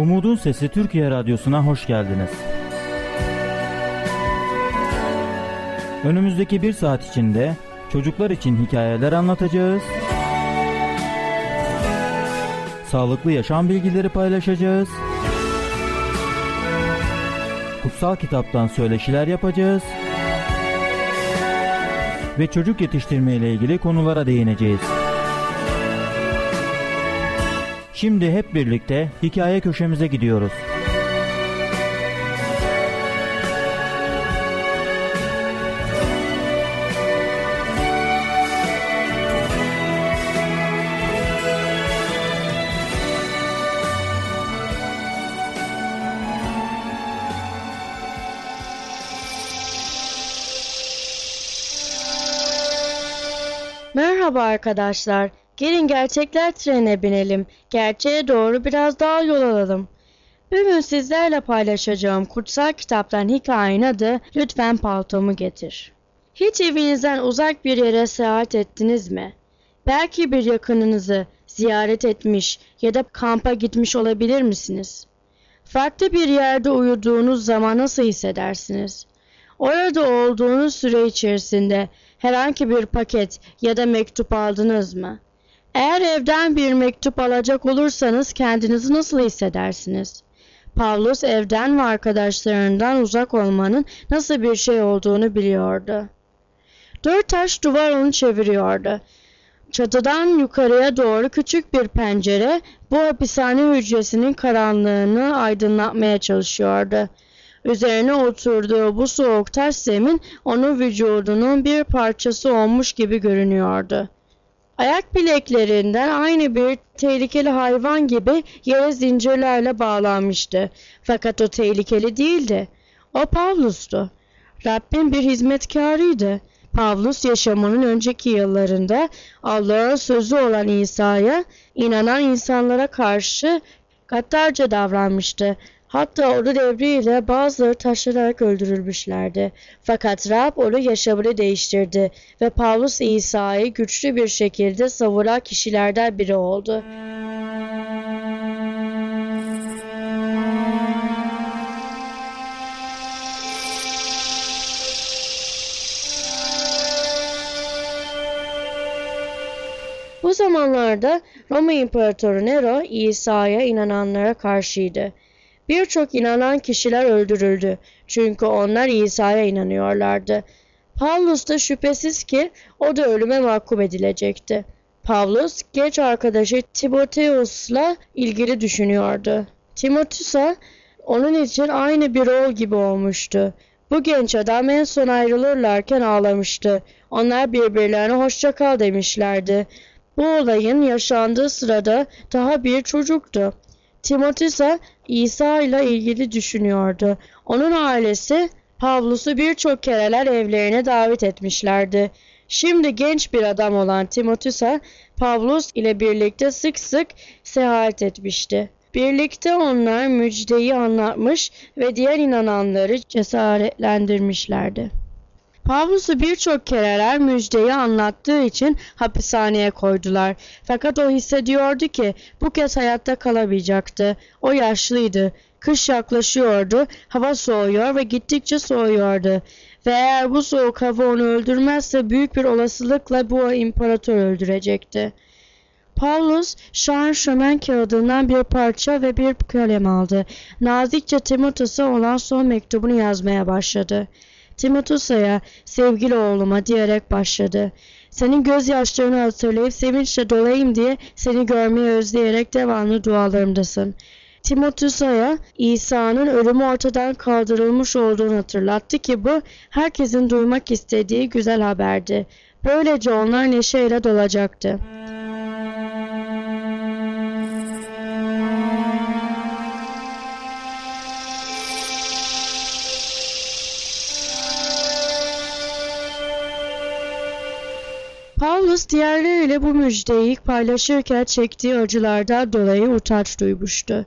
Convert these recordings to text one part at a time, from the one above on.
Umutun Sesi Türkiye Radyosu'na hoş geldiniz. Önümüzdeki bir saat içinde çocuklar için hikayeler anlatacağız. Sağlıklı yaşam bilgileri paylaşacağız. Kutsal kitaptan söyleşiler yapacağız. Ve çocuk yetiştirme ile ilgili konulara değineceğiz. Şimdi hep birlikte hikaye köşemize gidiyoruz. Merhaba arkadaşlar. Gelin gerçekler trenine binelim. Gerçeğe doğru biraz daha yol alalım. Bugün sizlerle paylaşacağım kutsal kitaptan hikayenin adı Lütfen Paltomu Getir. Hiç evinizden uzak bir yere seyahat ettiniz mi? Belki bir yakınınızı ziyaret etmiş ya da kampa gitmiş olabilir misiniz? Farklı bir yerde uyuduğunuz zaman nasıl hissedersiniz? Orada olduğunuz süre içerisinde herhangi bir paket ya da mektup aldınız mı? Eğer evden bir mektup alacak olursanız kendinizi nasıl hissedersiniz? Pavlus evden ve arkadaşlarından uzak olmanın nasıl bir şey olduğunu biliyordu. Dört taş duvar onu çeviriyordu. Çatıdan yukarıya doğru küçük bir pencere bu hapishane hücresinin karanlığını aydınlatmaya çalışıyordu. Üzerine oturduğu bu soğuk taş zemin onun vücudunun bir parçası olmuş gibi görünüyordu. Ayak bileklerinden aynı bir tehlikeli hayvan gibi yere zincirlerle bağlanmıştı. Fakat o tehlikeli değildi. O Pavlus'tu. Rabbin bir hizmetkarıydı. Pavlus yaşamının önceki yıllarında Allah'ın sözü olan İsa'ya inanan insanlara karşı gaddarca davranmıştı. Hatta onun emriyle bazıları taşlanarak öldürülmüşlerdi. Fakat Rab onu yaşamını değiştirdi ve Pavlus İsa'yı güçlü bir şekilde savuran kişilerden biri oldu. Bu zamanlarda Roma İmparatoru Nero İsa'ya inananlara karşıydı. Birçok inanan kişiler öldürüldü. Çünkü onlar İsa'ya inanıyorlardı. Pavlus da şüphesiz ki o da ölüme mahkum edilecekti. Pavlus genç arkadaşı Timoteus'la ilgili düşünüyordu. Timoteus'a onun için aynı bir oğul gibi olmuştu. Bu genç adam en son ayrılırlarken ağlamıştı. Onlar birbirlerine hoşça kal demişlerdi. Bu olayın yaşandığı sırada daha bir çocuktu. Timoteus'a İsa ile ilgili düşünüyordu. Onun ailesi Pavlus'u birçok kereler evlerine davet etmişlerdi. Şimdi genç bir adam olan Timoteus'a Pavlus ile birlikte sık sık seyahat etmişti. Birlikte onlar müjdeyi anlatmış ve diğer inananları cesaretlendirmişlerdi. Pavlus'u birçok kereler müjdeyi anlattığı için hapishaneye koydular. Fakat o hissediyordu ki bu kez hayatta kalamayacaktı. O yaşlıydı. Kış yaklaşıyordu, hava soğuyor ve gittikçe soğuyordu. Ve eğer bu soğuk hava onu öldürmezse büyük bir olasılıkla bu imparator öldürecekti. Paulus şan şömen kağıdından bir parça ve bir kalem aldı. Nazikçe Timoteus'a olan son mektubunu yazmaya başladı. Timoteus'a sevgili oğluma diyerek başladı. Senin gözyaşlarını hatırlayıp sevinçle dolayım diye seni görmeyi özleyerek devamlı dualarımdasın. Timoteus'a İsa'nın ölümü ortadan kaldırılmış olduğunu hatırlattı ki bu herkesin duymak istediği güzel haberdi. Böylece onlar neşeyle dolacaktı. Diğerleriyle bu müjdeyi paylaşırken çektiği acılardan dolayı utanç duymuştu.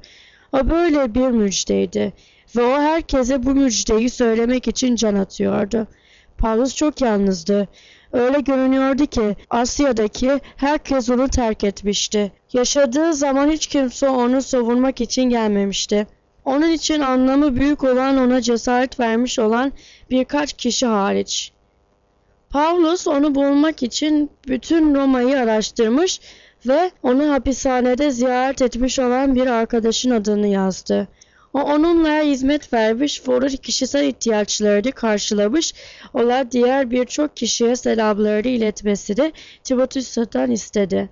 O böyle bir müjdeydi ve o herkese bu müjdeyi söylemek için can atıyordu. Pavlus çok yalnızdı. Öyle görünüyordu ki Asya'daki herkes onu terk etmişti. Yaşadığı zaman hiç kimse onu savunmak için gelmemişti. Onun için anlamı büyük olan ona cesaret vermiş olan birkaç kişi hariç. Pavlus onu bulmak için bütün Roma'yı araştırmış ve onu hapishanede ziyaret etmiş olan bir arkadaşın adını yazdı. O onunla hizmet vermiş ve onun kişisel ihtiyaçlarını karşılamış olan diğer birçok kişiye selamlarını iletmesini Timoteus'tan istedi.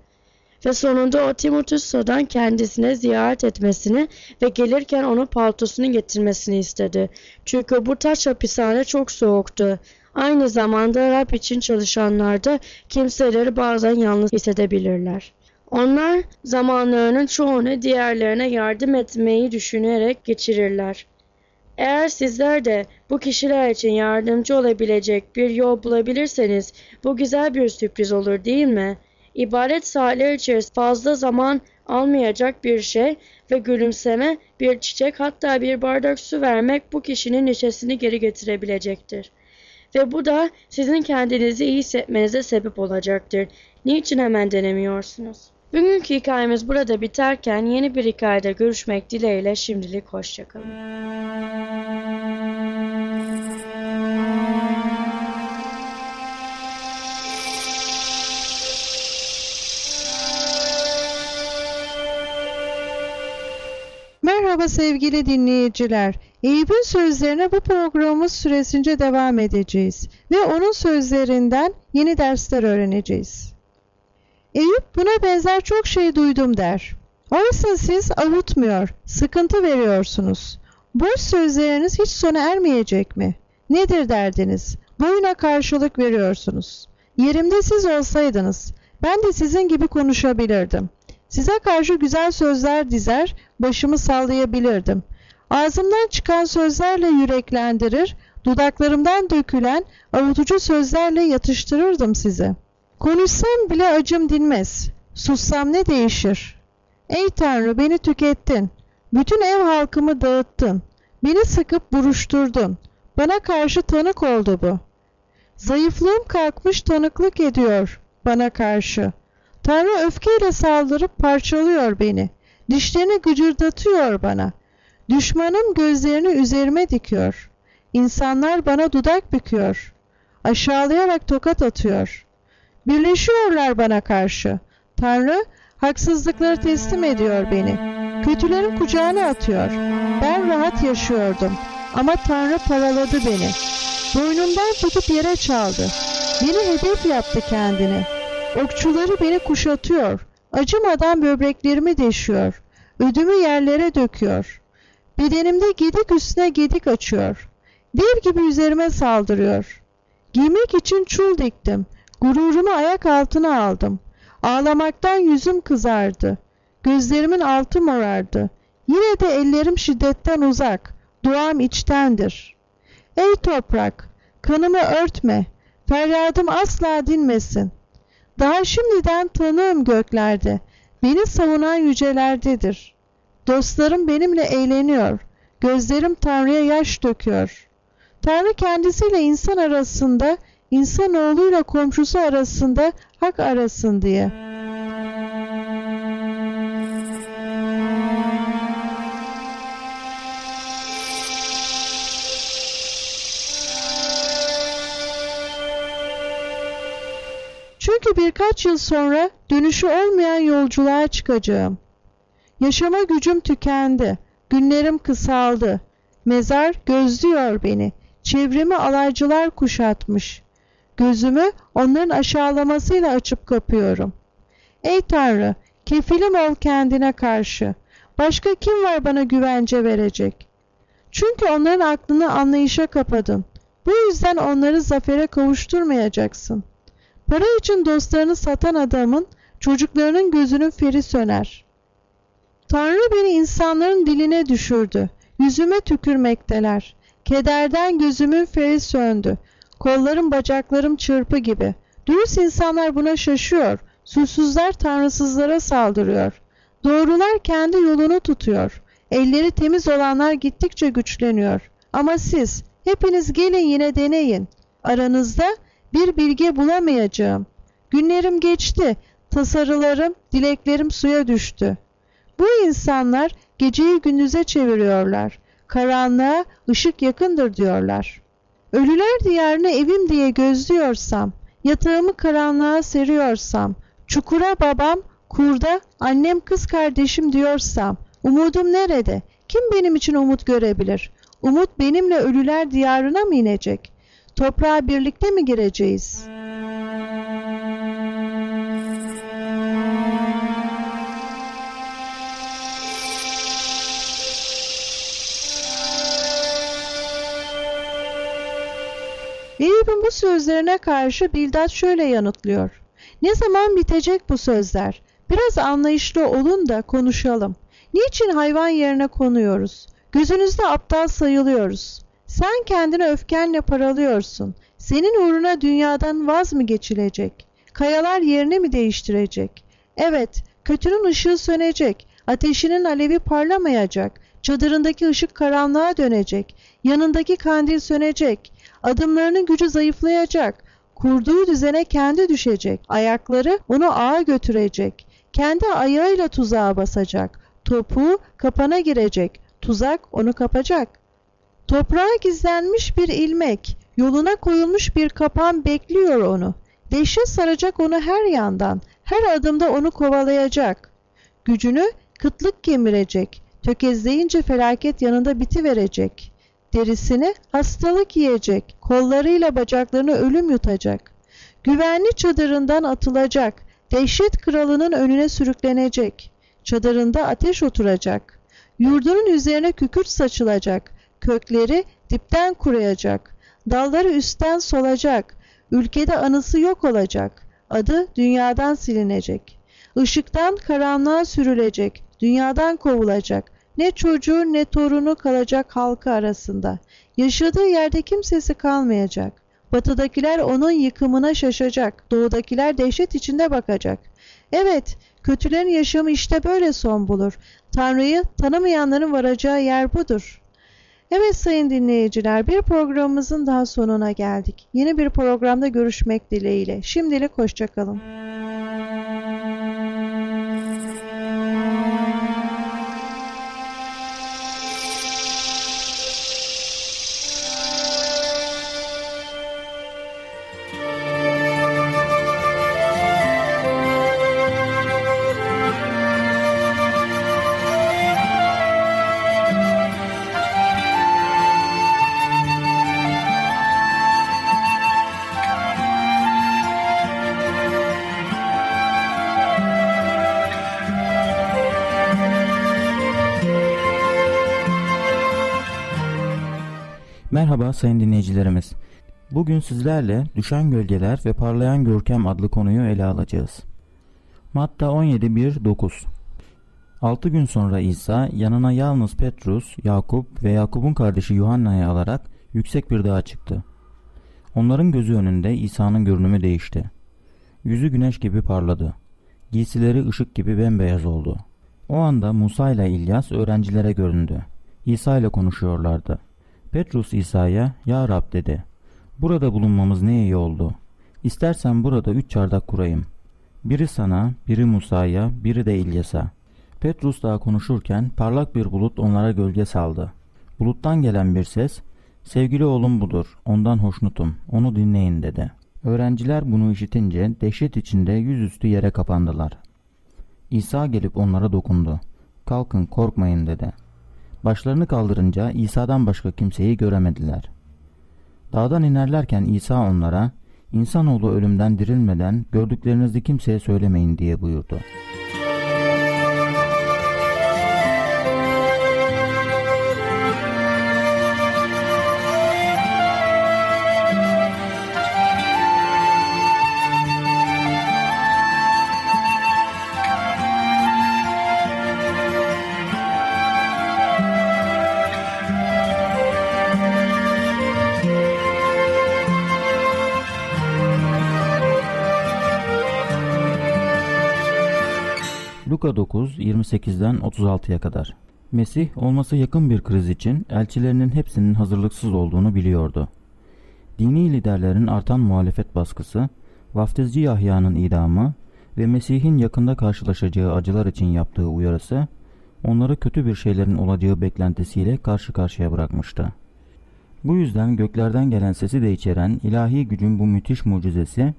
Ve sonunda o Timoteus'tan kendisine ziyaret etmesini ve gelirken onun paltosunu getirmesini istedi. Çünkü bu taş hapishane çok soğuktu. Aynı zamanda Rab için çalışanlar da kimseleri bazen yalnız hissedebilirler. Onlar zamanlarının çoğunu diğerlerine yardım etmeyi düşünerek geçirirler. Eğer sizler de bu kişiler için yardımcı olabilecek bir yol bulabilirseniz bu güzel bir sürpriz olur değil mi? İbadet saatler içerisinde fazla zaman almayacak bir şey ve gülümseme, bir çiçek hatta bir bardak su vermek bu kişinin neşesini geri getirebilecektir. Ve bu da sizin kendinizi iyi hissetmenize sebep olacaktır. Niçin hemen denemiyorsunuz? Bugünkü hikayemiz burada biterken yeni bir hikayede görüşmek dileğiyle şimdilik hoşçakalın. Merhaba sevgili dinleyiciler. Eyüp'ün sözlerine bu programımız süresince devam edeceğiz ve onun sözlerinden yeni dersler öğreneceğiz. Eyüp buna benzer çok şey duydum der. Oysa siz avutmuyor, sıkıntı veriyorsunuz. Boş sözleriniz hiç sona ermeyecek mi? Nedir derdiniz? Boyuna karşılık veriyorsunuz. Yerimde siz olsaydınız, ben de sizin gibi konuşabilirdim. Size karşı güzel sözler dizer, başımı sallayabilirdim. Ağzımdan çıkan sözlerle yüreklendirir, dudaklarımdan dökülen avutucu sözlerle yatıştırırdım sizi. Konuşsam bile acım dinmez. Sussam ne değişir? Ey Tanrı beni tükettin. Bütün ev halkımı dağıttın. Beni sıkıp buruşturdun. Bana karşı tanık oldu bu. Zayıflığım kalkmış tanıklık ediyor bana karşı. Tanrı öfkeyle saldırıp parçalıyor beni. Dişlerini gıcırdatıyor bana. Düşmanım gözlerini üzerime dikiyor. İnsanlar bana dudak büküyor. Aşağılayarak tokat atıyor. Birleşiyorlar bana karşı. Tanrı haksızlıkları teslim ediyor beni. Kötülerin kucağına atıyor. Ben rahat yaşıyordum. Ama Tanrı paraladı beni. Boynumdan tutup yere çaldı. Beni hedef yaptı kendini. Okçuları beni kuşatıyor. Acımadan böbreklerimi deşiyor. Ödümü yerlere döküyor. Bedenimde gedik üstüne gedik açıyor. Dev gibi üzerime saldırıyor. Giymek için çul diktim. Gururumu ayak altına aldım. Ağlamaktan yüzüm kızardı. Gözlerimin altı morardı. Yine de ellerim şiddetten uzak. Duam içtendir. Ey toprak! Kanımı örtme. Feryadım asla dinmesin. Daha şimdiden tanığım göklerde. Beni savunan yücelerdedir. Dostlarım benimle eğleniyor. Gözlerim Tanrı'ya yaş döküyor. Tanrı kendisiyle insan arasında, insanoğluyla komşusu arasında hak arasın diye. Çünkü birkaç yıl sonra dönüşü olmayan yolculuğa çıkacağım. Yaşama gücüm tükendi. Günlerim kısaldı. Mezar gözlüyor beni. Çevremi alaycılar kuşatmış. Gözümü onların aşağılamasıyla açıp kapıyorum. Ey Tanrı, kefilim ol kendine karşı. Başka kim var bana güvence verecek? Çünkü onların aklını anlayışa kapadın. Bu yüzden onları zafere kavuşturmayacaksın. Para için dostlarını satan adamın çocuklarının gözünün feri söner. Tanrı beni insanların diline düşürdü. Yüzüme tükürmekteler. Kederden gözümün feri söndü. Kollarım bacaklarım çırpı gibi. Dürüst insanlar buna şaşıyor. Susuzlar tanrısızlara saldırıyor. Doğrular kendi yolunu tutuyor. Elleri temiz olanlar gittikçe güçleniyor. Ama siz, hepiniz gelin yine deneyin. Aranızda bir bilge bulamayacağım. Günlerim geçti, tasarılarım, dileklerim suya düştü. Bu insanlar geceyi gündüze çeviriyorlar. Karanlığa ışık yakındır diyorlar. Ölüler diyarını evim diye gözlüyorsam, yatağımı karanlığa seriyorsam, çukura babam, kurda annem kız kardeşim diyorsam, umudum nerede? Kim benim için umut görebilir? Umut benimle ölüler diyarına mı inecek? Toprağa birlikte mi gireceğiz?'' Eyüp'ün bu sözlerine karşı Bildad şöyle yanıtlıyor. Ne zaman bitecek bu sözler? Biraz anlayışlı olun da konuşalım. Niçin hayvan yerine konuyoruz? Gözünüzde aptal sayılıyoruz. Sen kendini öfkenle paralıyorsun. Senin uğruna dünyadan vaz mı geçilecek? Kayalar yerini mi değiştirecek? Evet, kötünün ışığı sönecek. Ateşinin alevi parlamayacak. Çadırındaki ışık karanlığa dönecek. Yanındaki kandil sönecek. Adımlarının gücü zayıflayacak. Kurduğu düzene kendi düşecek. Ayakları onu ağa götürecek. Kendi ayağıyla tuzağa basacak. Topuğu kapana girecek. Tuzak onu kapacak. Toprağa gizlenmiş bir ilmek, yoluna koyulmuş bir kapan bekliyor onu. Dehşet saracak onu her yandan, her adımda onu kovalayacak. Gücünü kıtlık kemirecek, tökezleyince felaket yanında biti verecek. Derisini hastalık yiyecek, kollarıyla bacaklarını ölüm yutacak. Güvenli çadırından atılacak, dehşet kralının önüne sürüklenecek. Çadırında ateş oturacak. Yurdunun üzerine kükürt saçılacak. Kökleri dipten kuruyacak. Dalları üstten solacak. Ülkede anısı yok olacak. Adı dünyadan silinecek. Işıktan karanlığa sürülecek. Dünyadan kovulacak. Ne çocuğu ne torunu kalacak halkı arasında. Yaşadığı yerde kimsesi kalmayacak. Batıdakiler onun yıkımına şaşacak. Doğudakiler dehşet içinde bakacak. Evet, kötülerin yaşamı işte böyle son bulur. Tanrı'yı tanımayanların varacağı yer budur. Evet sayın dinleyiciler, bir programımızın daha sonuna geldik. Yeni bir programda görüşmek dileğiyle. Şimdilik hoşçakalın. Sayın dinleyicilerimiz. Bugün sizlerle Düşen Gölgeler ve Parlayan Görkem adlı konuyu ele alacağız. Matta 17.1.9 Altı gün sonra İsa yanına yalnız Petrus, Yakup ve Yakup'un kardeşi Yuhanna'yı alarak yüksek bir dağa çıktı. Onların gözü önünde İsa'nın görünümü değişti. Yüzü güneş gibi parladı. Giysileri ışık gibi bembeyaz oldu. O anda Musa ile İlyas öğrencilere göründü. İsa ile konuşuyorlardı. Petrus İsa'ya Ya Rab dedi. Burada bulunmamız ne iyi oldu. İstersen burada üç çardak kurayım. Biri sana, biri Musa'ya, biri de İlyas'a. Petrus daha konuşurken parlak bir bulut onlara gölge saldı. Buluttan gelen bir ses, sevgili oğlum budur, ondan hoşnutum, onu dinleyin dedi. Öğrenciler bunu işitince dehşet içinde yüzüstü yere kapandılar. İsa gelip onlara dokundu. Kalkın korkmayın dedi. Başlarını kaldırınca İsa'dan başka kimseyi göremediler. Dağdan inerlerken İsa onlara, İnsanoğlu ölümden dirilmeden gördüklerinizi kimseye söylemeyin diye buyurdu. Luka 9, 28'den 36'ya kadar. Mesih olması yakın bir kriz için elçilerinin hepsinin hazırlıksız olduğunu biliyordu. dini liderlerin artan muhalefet baskısı, vaftizci Yahya'nın idamı ve Mesih'in yakında karşılaşacağı acılar için yaptığı uyarısı, onları kötü bir şeylerin olacağı beklentisiyle karşı karşıya bırakmıştı. Bu yüzden göklerden gelen sesi de içeren ilahi gücün bu müthiş mucizesi,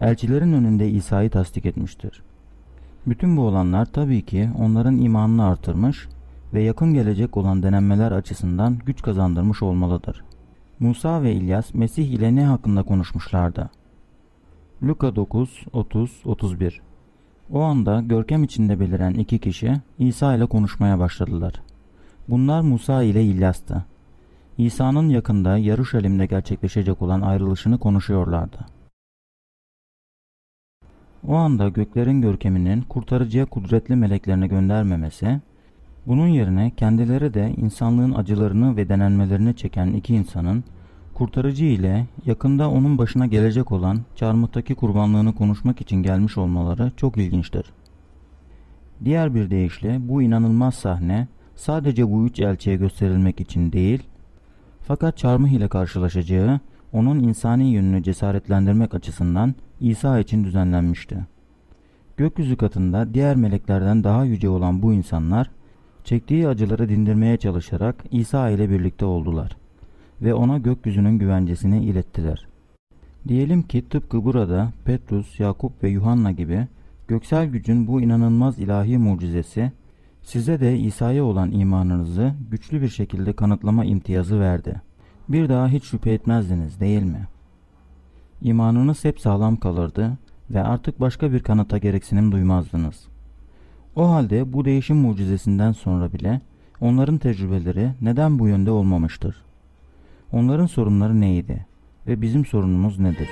elçilerin önünde İsa'yı tasdik etmiştir. Bütün bu olanlar tabii ki onların imanını artırmış ve yakın gelecek olan denenmeler açısından güç kazandırmış olmalıdır. Musa ve İlyas Mesih ile ne hakkında konuşmuşlardı? Luka 9, 30, 31 O anda görkem içinde beliren iki kişi İsa ile konuşmaya başladılar. Bunlar Musa ile İlyas'tı. İsa'nın yakında Yaruşalim'de gerçekleşecek olan ayrılışını konuşuyorlardı. O anda göklerin görkeminin kurtarıcıya kudretli meleklerini göndermemesi, bunun yerine kendileri de insanlığın acılarını ve denenmelerini çeken iki insanın kurtarıcı ile yakında onun başına gelecek olan çarmıhtaki kurbanlığını konuşmak için gelmiş olmaları çok ilginçtir. Diğer bir deyişle bu inanılmaz sahne sadece bu üç elçiye gösterilmek için değil, fakat çarmıh ile karşılaşacağı onun insani yönünü cesaretlendirmek açısından İsa için düzenlenmişti. Gökyüzü katında diğer meleklerden daha yüce olan bu insanlar çektiği acıları dindirmeye çalışarak İsa ile birlikte oldular ve ona gökyüzünün güvencesini ilettiler. Diyelim ki tıpkı burada Petrus, Yakup ve Yuhanna gibi göksel gücün bu inanılmaz ilahi mucizesi size de İsa'ya olan imanınızı güçlü bir şekilde kanıtlama imtiyazı verdi. Bir daha hiç şüphe etmezdiniz değil mi? İmanınız hep sağlam kalırdı ve artık başka bir kanıta gereksinim duymazdınız. O halde bu değişim mucizesinden sonra bile onların tecrübeleri neden bu yönde olmamıştır? Onların sorunları neydi ve bizim sorunumuz nedir?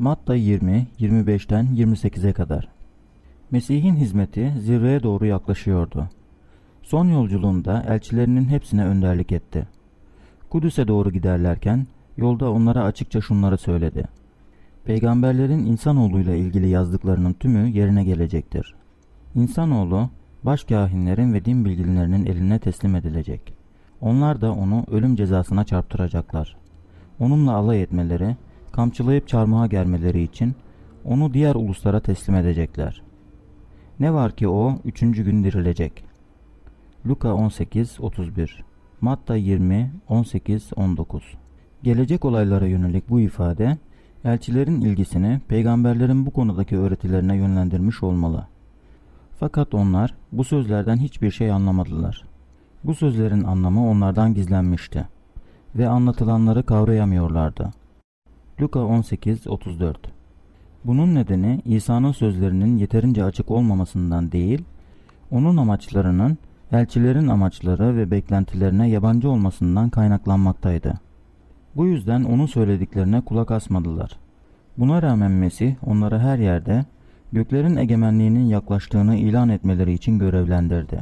Matta 20, 25'ten 28'e kadar Mesih'in hizmeti zirveye doğru yaklaşıyordu. Son yolculuğunda elçilerinin hepsine önderlik etti. Kudüs'e doğru giderlerken yolda onlara açıkça şunları söyledi. Peygamberlerin insanoğluyla ilgili yazdıklarının tümü yerine gelecektir. İnsanoğlu başkahinlerin ve din bilginlerinin eline teslim edilecek. Onlar da onu ölüm cezasına çarptıracaklar. Onunla alay etmeleri, kamçılayıp çarmıha germeleri için onu diğer uluslara teslim edecekler. Ne var ki o üçüncü gün dirilecek. Luka 18-31 Matta 20-18-19 Gelecek olaylara yönelik bu ifade, elçilerin ilgisini peygamberlerin bu konudaki öğretilerine yönlendirmiş olmalı. Fakat onlar bu sözlerden hiçbir şey anlamadılar. Bu sözlerin anlamı onlardan gizlenmişti ve anlatılanları kavrayamıyorlardı. Luka 18:34 Bunun nedeni İsa'nın sözlerinin yeterince açık olmamasından değil, onun amaçlarının elçilerin amaçları ve beklentilerine yabancı olmasından kaynaklanmaktaydı. Bu yüzden onun söylediklerine kulak asmadılar. Buna rağmen Mesih onları her yerde göklerin egemenliğinin yaklaştığını ilan etmeleri için görevlendirdi.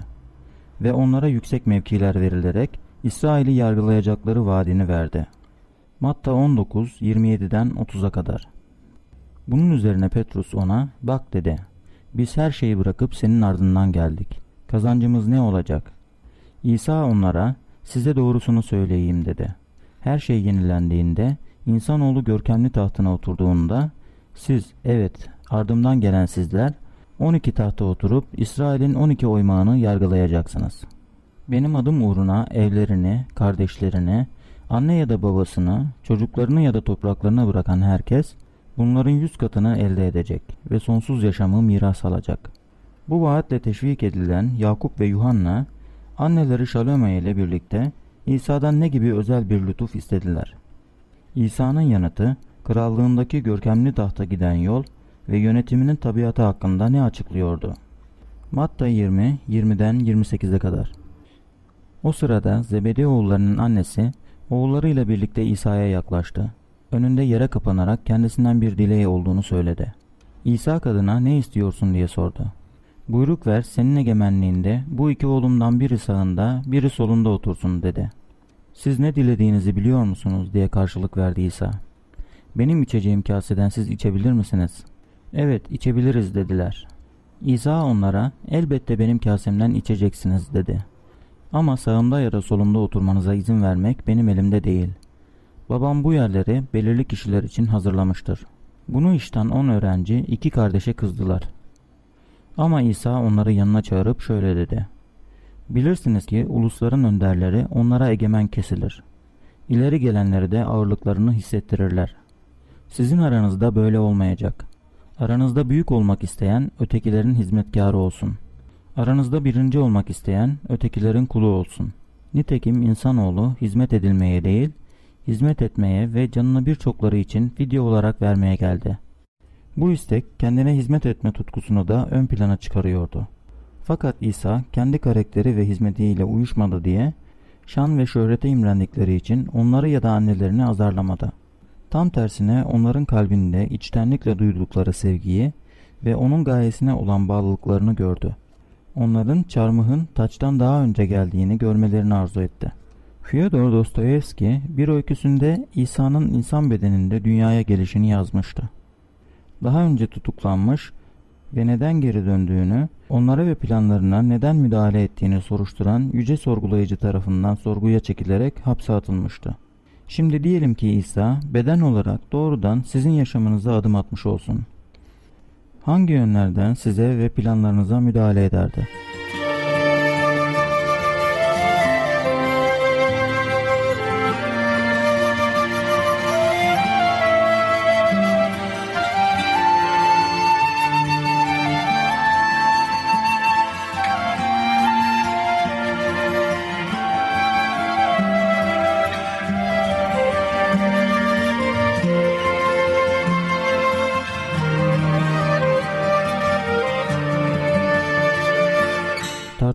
Ve onlara yüksek mevkiler verilerek İsrail'i yargılayacakları vaadini verdi. Matta 19, 27'den 30'a kadar. Bunun üzerine Petrus ona, bak dedi, biz her şeyi bırakıp senin ardından geldik. Kazancımız ne olacak? İsa onlara, size doğrusunu söyleyeyim dedi. Her şey yenilendiğinde, insanoğlu görkemli tahtına oturduğunda, siz, evet, ardımdan gelen sizler, 12 tahta oturup İsrail'in 12 oymağını yargılayacaksınız. Benim adım uğruna evlerini, kardeşlerini, anne ya da babasını, çocuklarını ya da topraklarını bırakan herkes bunların yüz katını elde edecek ve sonsuz yaşamı miras alacak. Bu vaatle teşvik edilen Yakup ve Yuhanna anneleri Şalome ile birlikte İsa'dan ne gibi özel bir lütuf istediler. İsa'nın yanıtı krallığındaki görkemli tahta giden yol ve yönetiminin tabiatı hakkında ne açıklıyordu? Matta 20, 20'den 28'e kadar. O sırada Zebedi oğullarının annesi Oğullarıyla birlikte İsa'ya yaklaştı. Önünde yere kapanarak kendisinden bir dileği olduğunu söyledi. İsa kadına ne istiyorsun diye sordu. Buyruk ver senin egemenliğinde bu iki oğlumdan biri sağında biri solunda otursun dedi. Siz ne dilediğinizi biliyor musunuz diye karşılık verdi İsa. Benim içeceğim kaseden siz içebilir misiniz? Evet içebiliriz dediler. İsa onlara elbette benim kasemden içeceksiniz dedi. Ama sağımda ya da solumda oturmanıza izin vermek benim elimde değil. Babam bu yerleri belirli kişiler için hazırlamıştır. Bunu işten on öğrenci iki kardeşe kızdılar. Ama İsa onları yanına çağırıp şöyle dedi. Bilirsiniz ki ulusların önderleri onlara egemen kesilir. İleri gelenleri de ağırlıklarını hissettirirler. Sizin aranızda böyle olmayacak. Aranızda büyük olmak isteyen ötekilerin hizmetkarı olsun. Aranızda birinci olmak isteyen ötekilerin kulu olsun. Nitekim insanoğlu hizmet edilmeye değil, hizmet etmeye ve canını birçokları için fidye olarak vermeye geldi. Bu istek kendine hizmet etme tutkusunu da ön plana çıkarıyordu. Fakat İsa kendi karakteri ve hizmetiyle uyuşmadı diye şan ve şöhrete imrendikleri için onları ya da annelerini azarlamadı. Tam tersine onların kalbinde içtenlikle duydukları sevgiyi ve onun gayesine olan bağlılıklarını gördü. Onların çarmıhın taçtan daha önce geldiğini görmelerini arzu etti. Fyodor Dostoyevski bir öyküsünde İsa'nın insan bedeninde dünyaya gelişini yazmıştı. Daha önce tutuklanmış ve neden geri döndüğünü, onlara ve planlarına neden müdahale ettiğini soruşturan yüce sorgulayıcı tarafından sorguya çekilerek hapse atılmıştı. Şimdi diyelim ki İsa beden olarak doğrudan sizin yaşamınıza adım atmış olsun. Hangi yönlerden size ve planlarınıza müdahale ederdi?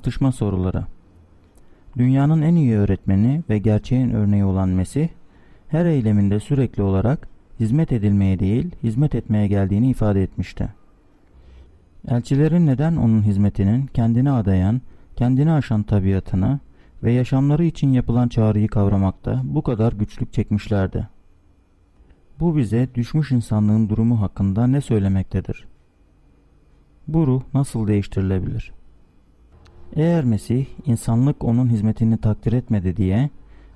Tartışma soruları Dünyanın en iyi öğretmeni ve gerçeğin örneği olan Mesih, her eyleminde sürekli olarak hizmet edilmeye değil, hizmet etmeye geldiğini ifade etmişti. Elçilerin neden onun hizmetinin kendine adayan, kendini aşan tabiatını ve yaşamları için yapılan çağrıyı kavramakta bu kadar güçlük çekmişlerdi. Bu bize düşmüş insanlığın durumu hakkında ne söylemektedir? Bu ruh nasıl değiştirilebilir?'' Eğer Mesih insanlık onun hizmetini takdir etmedi diye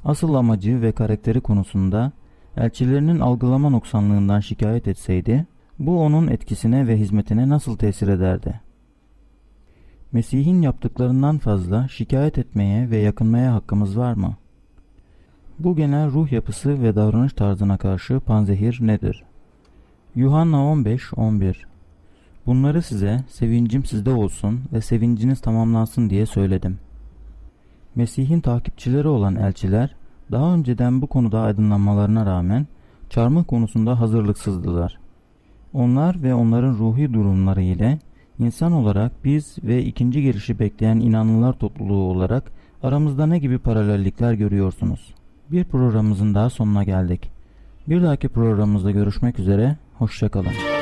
asıl amacı ve karakteri konusunda elçilerinin algılama noksanlığından şikayet etseydi bu onun etkisine ve hizmetine nasıl tesir ederdi? Mesih'in yaptıklarından fazla şikayet etmeye ve yakınmaya hakkımız var mı? Bu genel ruh yapısı ve davranış tarzına karşı panzehir nedir? Yuhanna 15-11 Bunları size sevincim sizde olsun ve sevinciniz tamamlansın diye söyledim. Mesih'in takipçileri olan elçiler daha önceden bu konuda aydınlanmalarına rağmen çarmıh konusunda hazırlıksızdılar. Onlar ve onların ruhi durumları ile insan olarak biz ve ikinci gelişi bekleyen inanlılar topluluğu olarak aramızda ne gibi paralellikler görüyorsunuz? Bir programımızın daha sonuna geldik. Bir dahaki programımızda görüşmek üzere, hoşçakalın.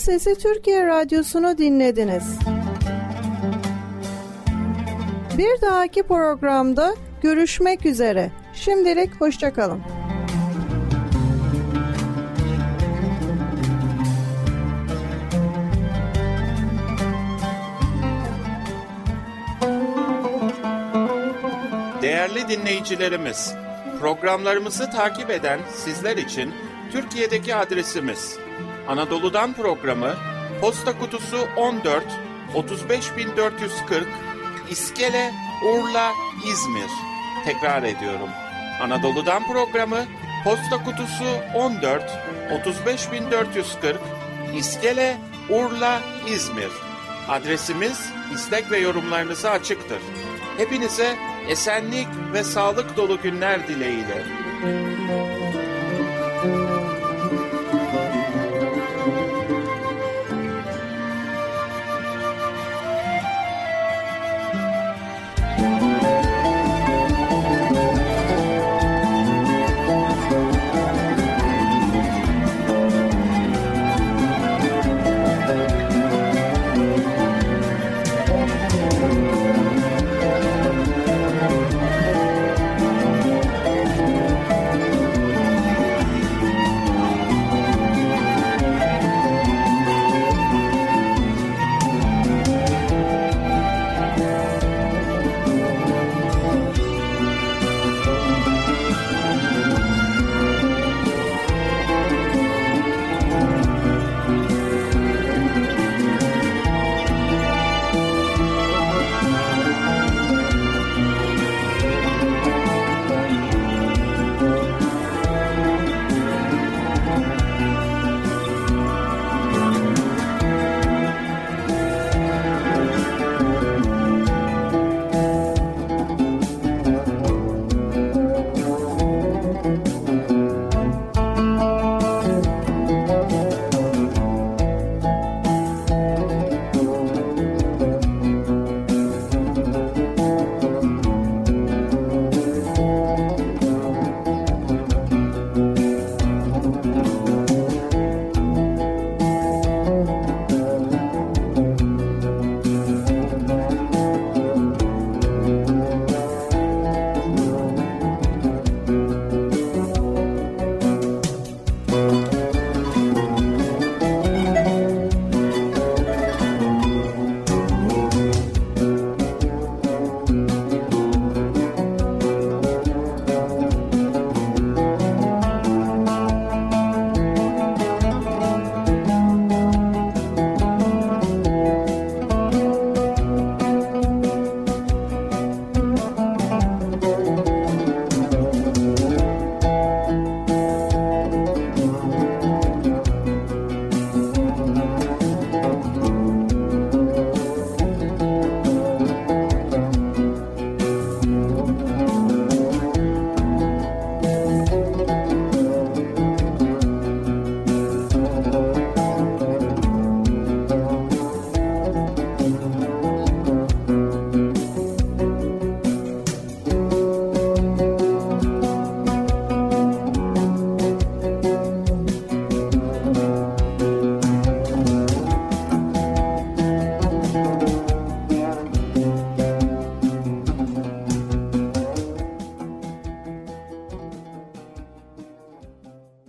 Sesi Türkiye Radyosu'nu dinlediniz. Bir dahaki programda görüşmek üzere. Şimdilik hoşçakalın. Değerli dinleyicilerimiz, Programlarımızı takip eden sizler için Türkiye'deki adresimiz Anadolu'dan programı Posta Kutusu 14 35440 İskele Urla İzmir. Tekrar ediyorum. Anadolu'dan programı Posta Kutusu 14 35440 İskele Urla İzmir. Adresimiz istek ve yorumlarınıza açıktır. Hepinize esenlik ve sağlık dolu günler dileğiyle.